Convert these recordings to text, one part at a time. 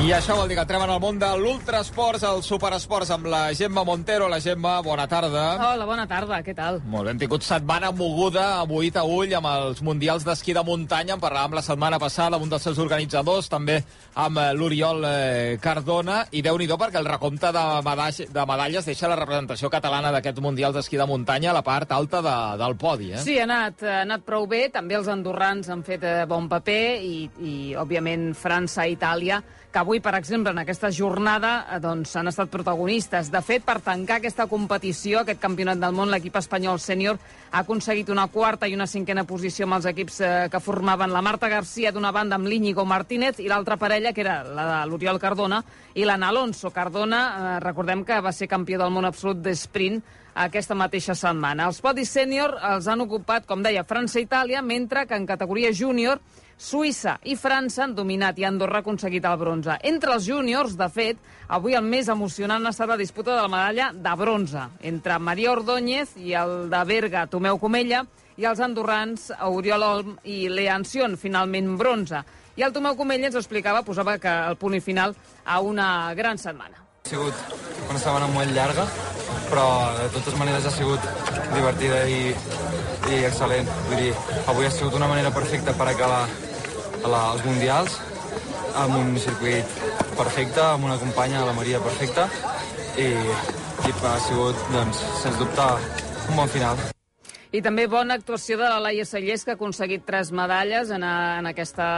I això vol dir que entrem en el món de l'ultrasports, el superesports, amb la Gemma Montero. La Gemma, bona tarda. Hola, bona tarda, què tal? Molt bé, hem tingut setmana moguda, avui a ull, amb els Mundials d'Esquí de Muntanya. En parlàvem la setmana passada amb un dels seus organitzadors, també amb eh, l'Oriol eh, Cardona. I déu nhi perquè el recompte de, medall, de medalles deixa la representació catalana d'aquests Mundials d'Esquí de Muntanya a la part alta de, del podi. Eh? Sí, ha anat, ha anat prou bé. També els andorrans han fet eh, bon paper i, i òbviament, França i Itàlia que avui, per exemple, en aquesta jornada eh, doncs, han estat protagonistes. De fet, per tancar aquesta competició, aquest campionat del món, l'equip espanyol sènior ha aconseguit una quarta i una cinquena posició amb els equips eh, que formaven la Marta Garcia d'una banda amb l'Iñigo Martínez i l'altra parella, que era la de l'Oriol Cardona, i l'Anna Alonso. Cardona, eh, recordem que va ser campió del món absolut d'esprint aquesta mateixa setmana. Els podis sènior els han ocupat, com deia, França i Itàlia, mentre que en categoria júnior Suïssa i França han dominat i Andorra ha aconseguit el bronze. Entre els júniors, de fet, avui el més emocionant ha estat la disputa de la medalla de bronze entre Maria Ordóñez i el de Berga, Tomeu Comella, i els andorrans Oriol Olm i Leancion, finalment bronze. I el Tomeu Comella ens explicava, posava que el punt i final a una gran setmana. Ha sigut una setmana molt llarga, però de totes maneres ha sigut divertida i, i excel·lent. Vull dir, avui ha sigut una manera perfecta per acabar a la, als Mundials amb un circuit perfecte, amb una companya, la Maria, perfecta, i, i ha sigut, doncs, sens dubte, un bon final. I també bona actuació de la Laia Sallés, que ha aconseguit tres medalles en, a, en aquesta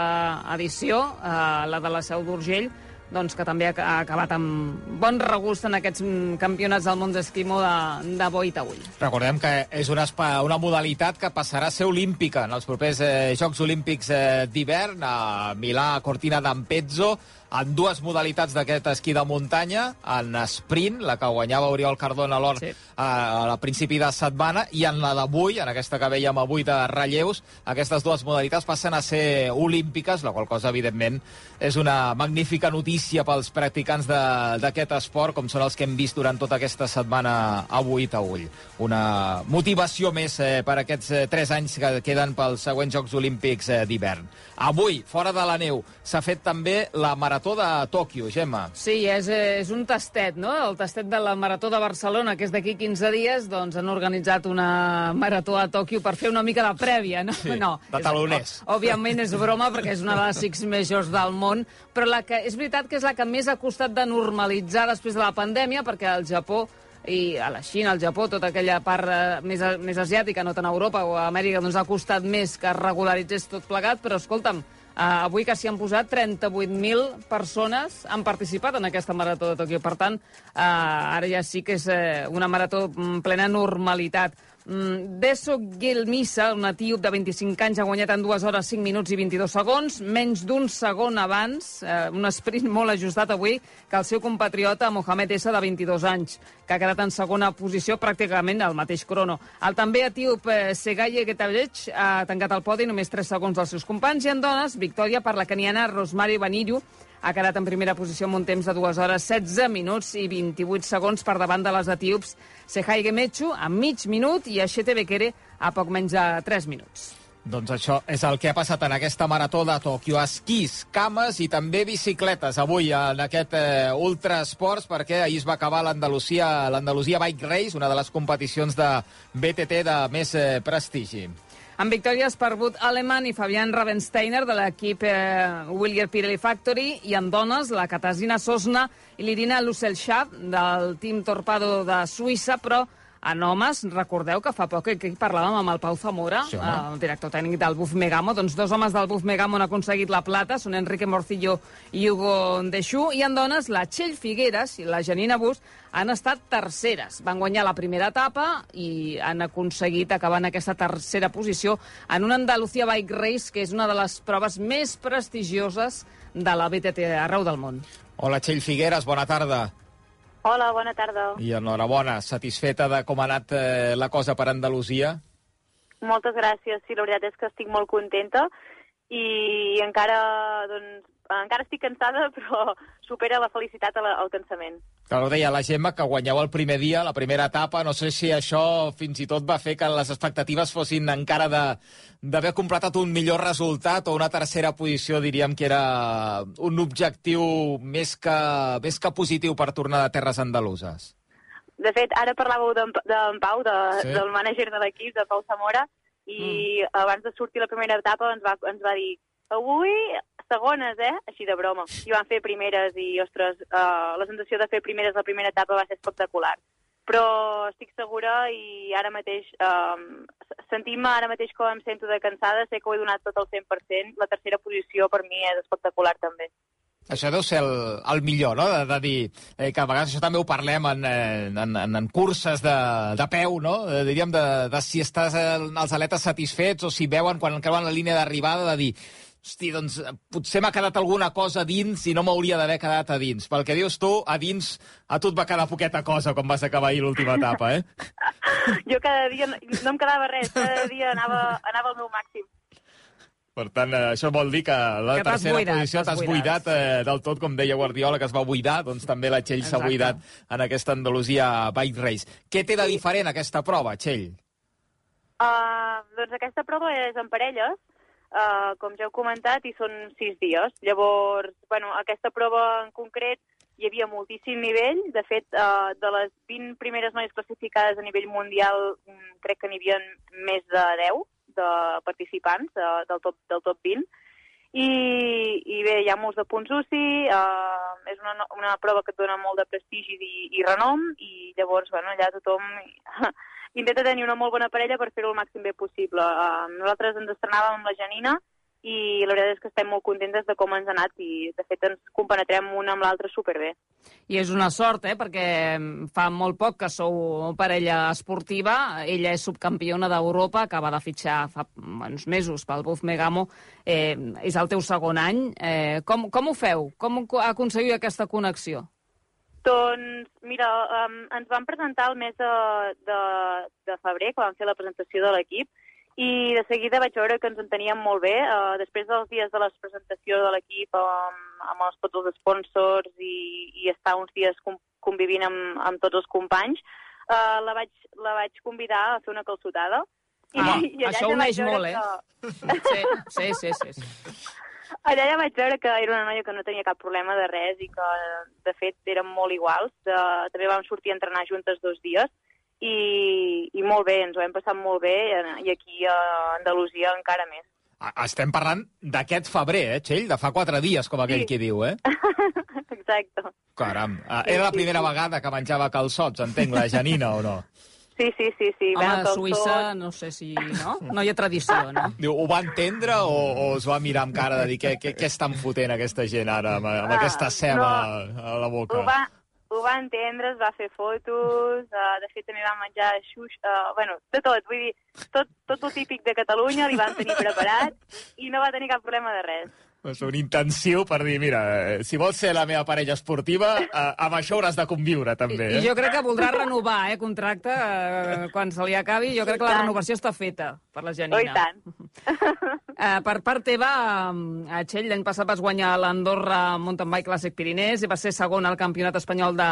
edició, eh, la de la Seu d'Urgell, doncs, que també ha acabat amb bon regust en aquests mm, campionats del món d'esquimó de, de bo i taüll. Recordem que és una, una modalitat que passarà a ser olímpica en els propers eh, Jocs Olímpics eh, d'hivern a Milà, Cortina d'Ampezzo, en dues modalitats d'aquest esquí de muntanya, en sprint, la que guanyava Oriol Cardona l'or sí. a, a principi de setmana, i en la d'avui, en aquesta que veiem avui de relleus, aquestes dues modalitats passen a ser olímpiques, la qual cosa, evidentment, és una magnífica notícia pels practicants d'aquest esport, com són els que hem vist durant tota aquesta setmana avui a ull. Una motivació més eh, per aquests eh, tres anys que queden pels següents Jocs Olímpics eh, d'hivern. Avui, fora de la neu, s'ha fet també la marató Marató de Tòquio, Gemma. Sí, és, és un tastet, no? El tastet de la Marató de Barcelona, que és d'aquí 15 dies, doncs han organitzat una Marató a Tòquio per fer una mica de prèvia, no? Sí, no, de taloners. És, òbviament és broma, perquè és una de les Six Majors del món, però la que, és veritat que és la que més ha costat de normalitzar després de la pandèmia, perquè al Japó i a la Xina, al Japó, tota aquella part eh, més, més asiàtica, no tant a Europa o a Amèrica, doncs ha costat més que regularitzés tot plegat, però escolta'm, Uh, avui que s'hi han posat 38.000 persones han participat en aquesta marató de Tòquio. Per tant, uh, ara ja sí que és uh, una marató en plena normalitat. Mm, Deso Gilmissa, un etíop de 25 anys, ha guanyat en 2 hores 5 minuts i 22 segons, menys d'un segon abans, eh, un sprint molt ajustat avui, que el seu compatriota Mohamed Essa, de 22 anys, que ha quedat en segona posició pràcticament al mateix crono. El també etíop eh, Segaye Getabech ha tancat el podi només 3 segons dels seus companys i en dones, victòria per la caniana Rosemary Vanirio, ha quedat en primera posició amb un temps de 2 hores 16 minuts i 28 segons per davant de les etíops Sehai Gemechu a mig minut i Aixete Bekere a poc menys de 3 minuts. Doncs això és el que ha passat en aquesta marató de Tòquio. Esquís, cames i també bicicletes avui en aquest eh, Ultra Sports perquè ahir es va acabar l'Andalusia Bike Race, una de les competicions de BTT de més eh, prestigi. Amb victòries per Bud Aleman i Fabian Ravensteiner de l'equip eh, Willier Pirelli Factory i en dones la Katarzyna Sosna i l'Irina Lusselschab del Team Torpado de Suïssa, però en homes, recordeu que fa poc que parlàvem amb el Pau Zamora, sí, el director tècnic del Buf Megamo, doncs dos homes del Buf Megamo han aconseguit la plata, són Enrique Morcillo i Hugo Ndexú, i en dones, la Txell Figueres i la Janina Bus han estat terceres. Van guanyar la primera etapa i han aconseguit acabar en aquesta tercera posició en una Andalucía Bike Race, que és una de les proves més prestigioses de la BTT arreu del món. Hola, Txell Figueres, bona tarda. Hola, bona tarda. I enhorabona, satisfeta de com ha anat eh, la cosa per Andalusia? Moltes gràcies, sí, la veritat és que estic molt contenta i encara doncs, encara estic cansada, però supera la felicitat a al cansament. Clar, ho deia la Gemma, que guanyeu el primer dia, la primera etapa. No sé si això fins i tot va fer que les expectatives fossin encara de d'haver completat un millor resultat o una tercera posició, diríem que era un objectiu més que, més que positiu per tornar de terres andaluses. De fet, ara parlàveu d'en de, Pau, de, Sí. del mànager de l'equip, de Pau Zamora, i mm. abans de sortir la primera etapa ens va, ens va dir avui segones, eh? Així de broma. I van fer primeres i, ostres, uh, la sensació de fer primeres la primera etapa va ser espectacular. Però estic segura i ara mateix, um, sentim-me ara mateix com em sento de cansada, sé que ho he donat tot al 100%, la tercera posició per mi és espectacular també. Això deu ser el, el millor, no?, de, de dir eh, que a vegades això també ho parlem en, eh, en, en, en curses de, de peu, no?, eh, diríem de, de si estàs eh, els atletes satisfets o si veuen quan creuen la línia d'arribada de dir hosti, doncs eh, potser m'ha quedat alguna cosa a dins i no m'hauria d'haver quedat a dins. Pel que dius tu, a dins a tu et va quedar poqueta cosa quan vas acabar ahir l'última etapa, eh? Jo cada dia no, no em quedava res, cada dia anava, anava al meu màxim. Per tant, eh, això vol dir que la Que tercera buidat, posició t'has buidat. buidat eh, del tot, com deia Guardiola, que es va buidar, doncs també la Txell s'ha buidat en aquesta Andalusia Bike Race. Què té de diferent aquesta prova, Txell? Uh, doncs aquesta prova és en parelles, uh, com ja heu comentat, i són sis dies. Llavors, bueno, aquesta prova en concret hi havia moltíssim nivell. De fet, uh, de les 20 primeres noies classificades a nivell mundial, mm, crec que n'hi havia més de 10 de participants uh, del, top, del top 20. I, i bé, hi ha molts de punts UCI, uh, és una, una prova que et dona molt de prestigi i, i renom, i llavors, bueno, allà tothom intenta tenir una molt bona parella per fer-ho el màxim bé possible. Uh, nosaltres ens estrenàvem amb la Janina i la veritat és que estem molt contentes de com ens ha anat i, de fet, ens compenetrem una amb l'altra superbé. I és una sort, eh? perquè fa molt poc que sou parella esportiva. Ella és subcampiona d'Europa, acaba de fitxar fa uns mesos pel Buf Megamo. Eh, és el teu segon any. Eh, com, com ho feu? Com aconseguiu aquesta connexió? Doncs, mira, um, ens van presentar el mes de, de, de febrer, quan vam fer la presentació de l'equip, i de seguida vaig veure que ens enteníem molt bé. Uh, després dels dies de la presentació de l'equip um, amb els, tots els sponsors i, i estar uns dies com, convivint amb, amb tots els companys, uh, la, vaig, la vaig convidar a fer una calçotada. Ah, allà això uneix molt, eh? que- sí, sí. sí, sí. Allà ja vaig veure que era una noia que no tenia cap problema de res i que, de fet, érem molt iguals. De, també vam sortir a entrenar juntes dos dies i, i molt bé, ens ho hem passat molt bé eh, i aquí a Andalusia encara més. Estem parlant d'aquest febrer, eh, Txell? De fa quatre dies, com aquell Sí. qui diu, eh? Exacte. Caram. Ah, Era la primera vegada que menjava calçots, entenc, la Janina, o no? Sí, sí, sí. sí. Home, a Suïssa, no sé si... No? No hi ha tradició, no? Diu, ho va entendre o, o es va mirar amb cara de dir què, què, què estan fotent aquesta gent ara amb, amb Ah, aquesta ceba no. a la boca? Ho va, ho va entendre, es va fer fotos, uh, de fet també va menjar xuix, uh, bueno, de tot, vull dir, tot, tot el típic de Catalunya li van tenir preparat i no va tenir cap problema de res. És un intensiu per dir, mira, eh, si vols ser la meva parella esportiva, eh, amb això hauràs de conviure, també. I Eh? jo crec que voldrà renovar, eh, contracte, eh, quan se li acabi. Jo crec que la renovació està feta per la Janina. Oh, i tant. Eh, per part teva, eh, a Txell, l'any passat vas guanyar l'Andorra Mountain Bike Classic Pirinès i va ser segon al Campionat Espanyol de,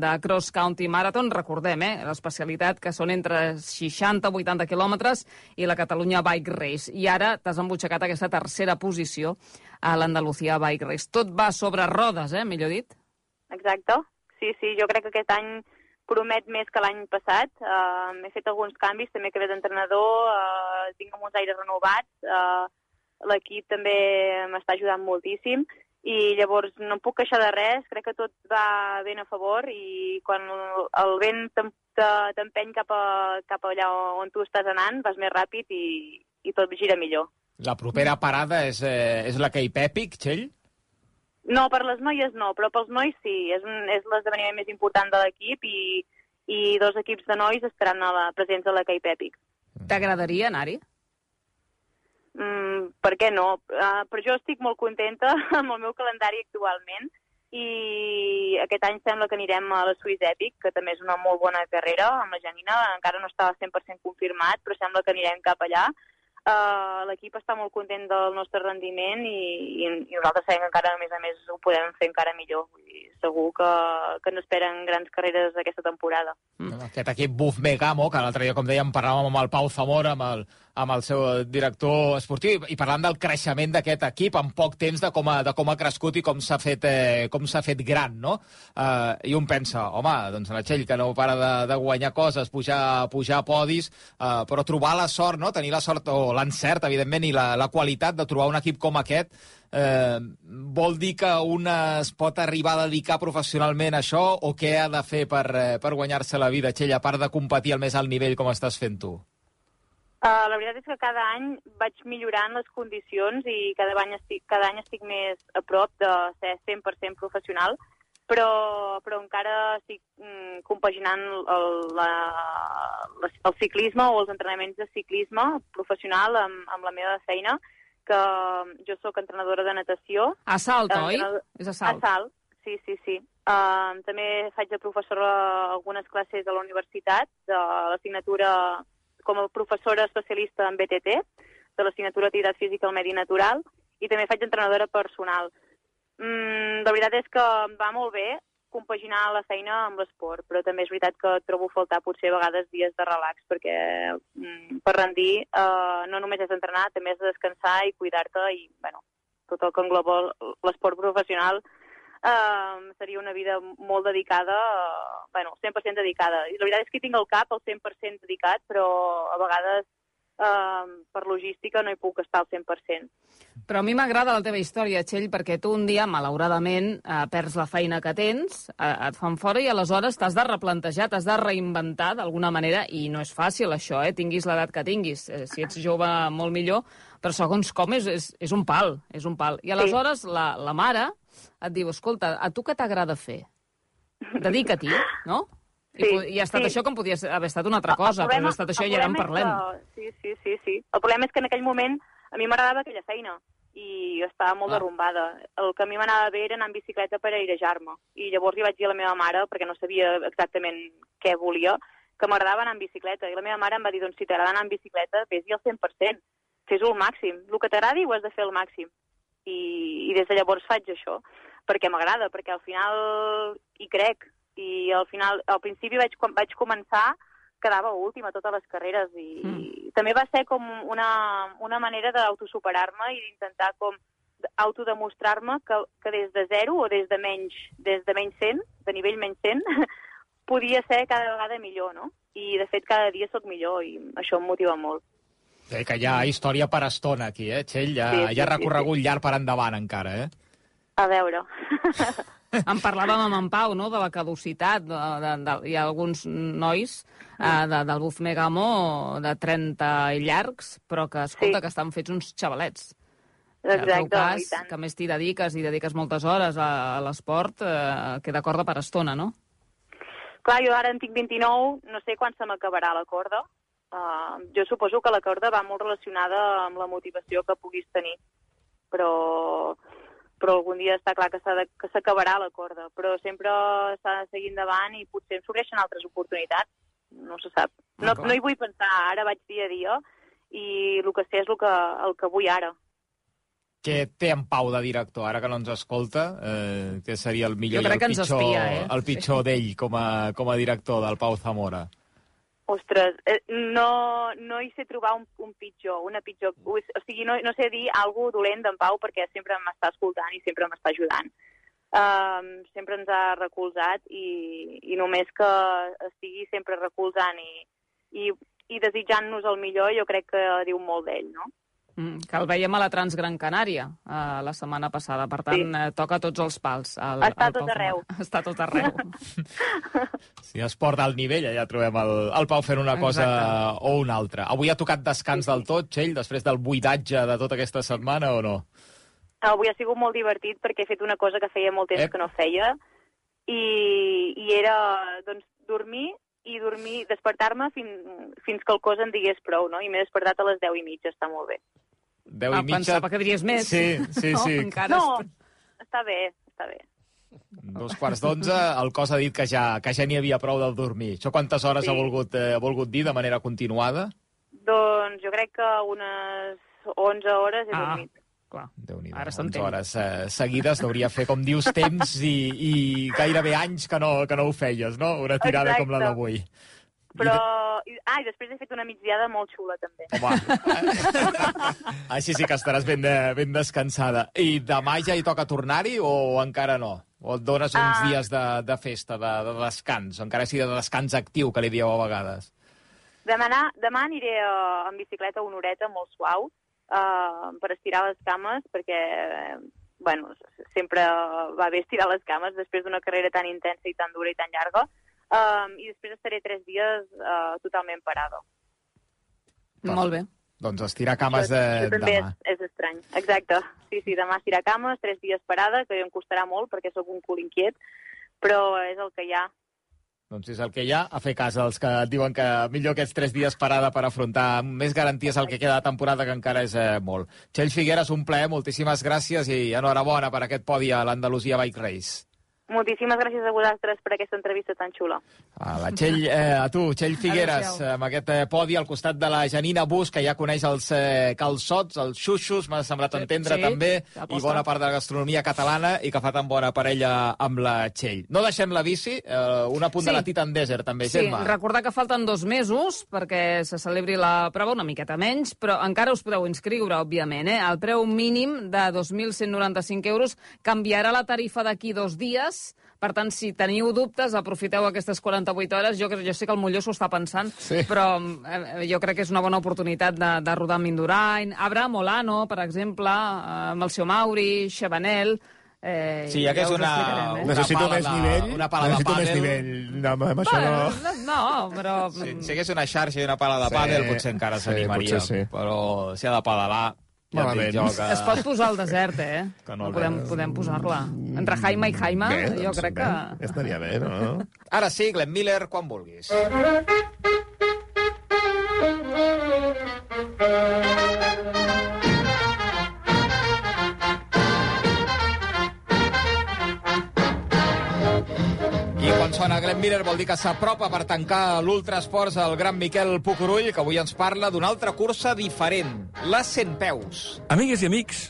de Cross County Marathon. Recordem, eh, l'especialitat que són entre 60 i 80 quilòmetres i la Catalunya Bike Race. I ara t'has embutxacat aquesta tercera posició a l'Andalucía Bike Race. Tot va sobre rodes, eh, millor dit? Exacte. Sí, sí, jo crec que aquest any promet més que l'any passat. Uh, M'he fet alguns canvis, també que ve d'entrenador, uh, tinc uns aires renovats, uh, l'equip també m'està ajudant moltíssim i llavors no em puc queixar de res, crec que tot va ben a favor i quan el vent t'em- te- t'empeny cap, a, cap allà on tu estàs anant, vas més ràpid i, i tot gira millor. La propera parada és, eh, és la Cape Epic, Txell? No, per les noies no, però pels nois sí. És, un, és l'esdeveniment més important de l'equip i, i dos equips de nois estaran a la presència de la Cape Epic. T'agradaria anar-hi? Mm, per què no? Uh, però jo estic molt contenta amb el meu calendari actualment i aquest any sembla que anirem a la Swiss Epic, que també és una molt bona carrera amb la Janina, encara no està 100% confirmat, però sembla que anirem cap allà. Uh, L'equip està molt content del nostre rendiment i, i, i nosaltres sabem que encara, a més a més, ho podem fer encara millor. Dir, segur que, que ens esperen grans carreres aquesta temporada. Mm. Aquest equip Buf Megamo, que l'altre dia, com dèiem, parlàvem amb el Pau Zamora, amb el, amb el seu director esportiu, i, parlant del creixement d'aquest equip en poc temps de com ha, de com ha crescut i com s'ha fet, eh, com s'ha fet gran, no? Uh, I un pensa, home, doncs la Txell, que no para de, de guanyar coses, pujar, pujar podis, uh, però trobar la sort, no? Tenir la sort, o l'encert, evidentment, i la, la qualitat de trobar un equip com aquest, eh, vol dir que un es pot arribar a dedicar professionalment a això o què ha de fer per, eh, per guanyar-se la vida, Txell, a part de competir al més alt nivell com estàs fent tu? Uh, la veritat és que cada any vaig millorant les condicions i cada any estic, cada any estic més a prop de ser 100% professional, però, però encara estic mm, compaginant el, la, el ciclisme o els entrenaments de ciclisme professional amb, amb la meva feina, que jo sóc entrenadora de natació. A Salt, oi? És a Salt. A Salt, sí, sí, sí. Uh, també faig de professora algunes classes a la universitat, de l'assignatura com a professora especialista en BTT, de l'assignatura Activitat Física al Medi Natural, i també faig d'entrenadora personal. Mm, la veritat és que em va molt bé compaginar la feina amb l'esport, però també és veritat que trobo faltar potser a vegades dies de relax, perquè mm, per rendir eh, no només és entrenar, també és de descansar i cuidar-te i, bueno, tot el que engloba l'esport professional eh, seria una vida molt dedicada, eh, bueno, 100% dedicada. I la veritat és que tinc el cap al 100% dedicat, però a vegades eh, per logística no hi puc estar al 100%. Però a mi m'agrada la teva història, Txell, perquè tu un dia, malauradament, eh, perds la feina que tens, eh, et fan fora i aleshores t'has de replantejar, t'has de reinventar d'alguna manera, i no és fàcil això, eh? tinguis l'edat que tinguis. Eh, si ets jove, molt millor, però segons com és, és, és un pal, és un pal. I aleshores la, la mare et diu, escolta, a tu què t'agrada fer? Dedica-t'hi, no? I, Sí, po- I ha estat sí. això com podia haver estat una altra cosa, El però no ha estat això i ara en problema parlem. Que, sí, sí, sí, sí. El problema és que en aquell moment a mi m'agradava aquella feina i jo estava molt Ah. derrumbada. El que a mi m'anava bé era anar en bicicleta per airejar-me. I llavors li vaig dir a la meva mare, perquè no sabia exactament què volia, que m'agradava anar en bicicleta. I la meva mare em va dir, doncs si t'agrada anar en bicicleta, vés-hi al 100%. Fes-ho al màxim. El que t'agradi ho has de fer al màxim. I, I des de llavors faig això, perquè m'agrada, perquè al final hi crec. I al final, al principi vaig, quan vaig començar, quedava última a totes les carreres i mm. també va ser com una, una manera d'autosuperar-me i d'intentar com autodemostrar-me que, que des de zero o des de menys, des de menys 100, de nivell menys 100, podia ser cada vegada millor, no? I, de fet, cada dia sóc millor i això em motiva molt. Eh, que hi ha història per estona aquí, eh, Txell? Ha, Sí, sí, ha sí, recorregut llarg per endavant encara, eh? A veure. En parlàvem amb en Pau, no?, de la caducitat. De, de, de, hi ha alguns nois eh, de, del Buf Megamo de 30 i llargs, però que, escolta, Sí. que estan fets uns xavalets. el teu Exacte, cas, i tant. que més t'hi dediques i dediques moltes hores a, a l'esport, eh, queda corda per estona, no? Clar, jo ara en tinc 29, no sé quan se m'acabarà la corda. Uh, jo suposo que la corda va molt relacionada amb la motivació que puguis tenir, però, però algun dia està clar que que s'acabarà la corda, però sempre s'ha de seguir endavant i potser em s'obreixen altres oportunitats, no se sap. No, no hi vull pensar, ara vaig dia a dia i el que sé és el que, el que vull ara. Què té en Pau de director, ara que no ens escolta? Eh, què seria el millor Jo i el que ens pitjor, espia, eh? el pitjor d'ell com, a, com a director del Pau Zamora? Ostres, eh, no, no hi sé trobar un, un pitjor, una pitjor... O sigui, no, no sé dir alguna dolent d'en Pau perquè sempre m'està escoltant i sempre m'està ajudant. Um, sempre ens ha recolzat i, i només que estigui sempre recolzant i, i, i desitjant-nos el millor, jo crec que diu molt d'ell, no? Mm, que el veiem a la Transgran Canària eh, la setmana passada. Per tant, Sí. eh, toca tots els pals. El, Està el tot Pau arreu. Zamora. Està tot arreu. Si esport d'alt nivell, allà trobem el, el Pau fent una cosa Exacte. o una altra. Avui ha tocat descans del tot, Txell, després del buidatge de tota aquesta setmana, o no? Avui ha sigut molt divertit perquè he fet una cosa que feia molt temps Ep. que no feia i, i era doncs, dormir i dormir, despertar-me fin, fins que el cos em digués prou, no? I m'he despertat a les 10 i mitja, està molt bé. Deu Ah, i mitja... pensava que diries més. Sí, sí, no, sí. Encara No, est- està bé, està bé. Dos quarts d'onze, el cos ha dit que ja, que ja n'hi havia prou del dormir. Això quantes hores Sí. ha, volgut, eh, ha volgut dir de manera continuada? Doncs jo crec que unes 11 hores he Ah. dormit. Clar. déu nhi Ara 11 s'entén. hores eh, seguides, hauria fer, com dius, temps i, i gairebé anys que no, que no ho feies, no? Una tirada Exacte. com la d'avui. Però... I, ah, i després he fet una migdiada molt xula, també. Home, així sí que estaràs ben, de, ben descansada. I demà ja hi toca tornar-hi o encara no? O et dones uns Ah. dies de, de festa, de, de descans, o encara sigui de descans actiu, que li dieu a vegades? Demà, demà aniré uh, en bicicleta una horeta molt suau uh, per estirar les cames, perquè eh, bueno, sempre va bé estirar les cames després d'una carrera tan intensa i tan dura i tan llarga. Um, I després estaré tres dies uh, totalment parada. Molt bé. Doncs estirar cames de, Això també demà. és, és estrany. Exacte. Sí, sí, demà estirar cames, tres dies parada, que em costarà molt perquè sóc un cul inquiet, però és el que hi ha. Doncs és el que hi ha, a fer cas als que et diuen que millor aquests tres dies parada per afrontar amb més garanties el que queda de temporada, que encara és eh, molt. Txell Figueres, un plaer, moltíssimes gràcies i enhorabona per aquest podi a l'Andalusia Bike Race. Moltíssimes gràcies a vosaltres per aquesta entrevista tan xula. A la Txell, eh, a tu, Txell Figueres, Adéu-siau. amb aquest eh, podi al costat de la Janina Bus, que ja coneix els eh, calçots, els xuxos, m'ha semblat Sí, entendre sí, també, i bona part de la gastronomia catalana, i que fa tan bona parella amb la Txell. No deixem la bici, eh, un apunt Sí. de la Titan Desert, també, Sí, Gemma. recordar que falten dos mesos perquè se celebri la prova una miqueta menys, però encara us podeu inscriure, òbviament. Eh? El preu mínim de 2.195 euros canviarà la tarifa d'aquí dos dies, per tant, si teniu dubtes, aprofiteu aquestes 48 hores. Jo, jo sé que el Molló s'ho està pensant, Sí. però eh, jo crec que és una bona oportunitat de, de rodar amb Indurain. Abra Molano, per exemple, eh, amb el seu Mauri, Chabanel... Eh, Sí, ja que és una- eh? una Necessito pala més de- nivell. una pala de Necessito més pàdel. nivell. No, amb això no... No, però... Si, si hagués una xarxa i una pala de Sí, pàdel, potser encara sí, s'animaria. potser sí. Però si ha de pedalar, Malament. dic jo que... Es pot posar al desert, eh? Que no podem, podem posar-la. Entre Jaime i Jaime, Bé, jo doncs, crec bé. que... Estaria bé, no? Ara sí, Glenn Miller, quan vulguis. Miller vol dir que s'apropa per tancar l'Ultrasports el gran Miquel Pucurull, que avui ens parla d'una altra cursa diferent, la 100 peus. Amigues i amics,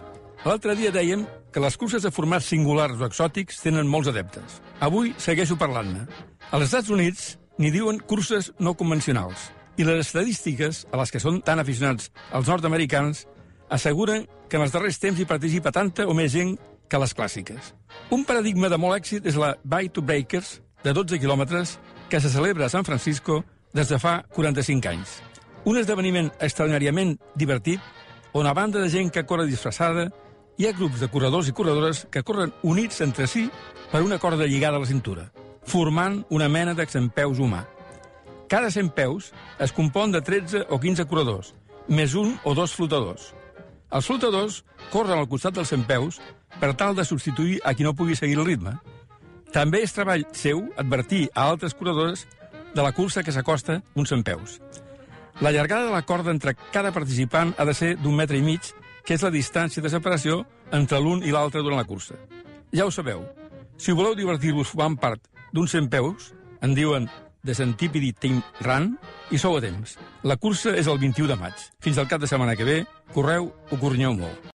l'altre dia dèiem que les curses de formats singulars o exòtics tenen molts adeptes. Avui segueixo parlant-ne. Als Estats Units n'hi diuen curses no convencionals. I les estadístiques, a les que són tan aficionats els nord-americans, asseguren que en els darrers temps hi participa tanta o més gent que les clàssiques. Un paradigma de molt èxit és la Bike to Breakers, de 12 quilòmetres, que se celebra a San Francisco des de fa 45 anys. Un esdeveniment extraordinàriament divertit on a banda de gent que corre disfressada, hi ha grups de corredors i corredores que corren units entre si per una corda lligada a la cintura, formant una mena d'exempeus humà. Cada 100 peus es compon de 13 o 15 corredors, més un o dos flotadors. Els flotadors corren al costat dels 100 peus per tal de substituir a qui no pugui seguir el ritme. També és treball seu advertir a altres corredors de la cursa que s'acosta uns 100 peus. La llargada de la corda entre cada participant ha de ser d'un metre i mig, que és la distància de separació entre l'un i l'altre durant la cursa. Ja ho sabeu, si voleu divertir-vos formant part d'uns 100 peus, en diuen de Centipede Team Run, i sou a temps. La cursa és el 21 de maig. Fins al cap de setmana que ve, correu o corrinyeu molt.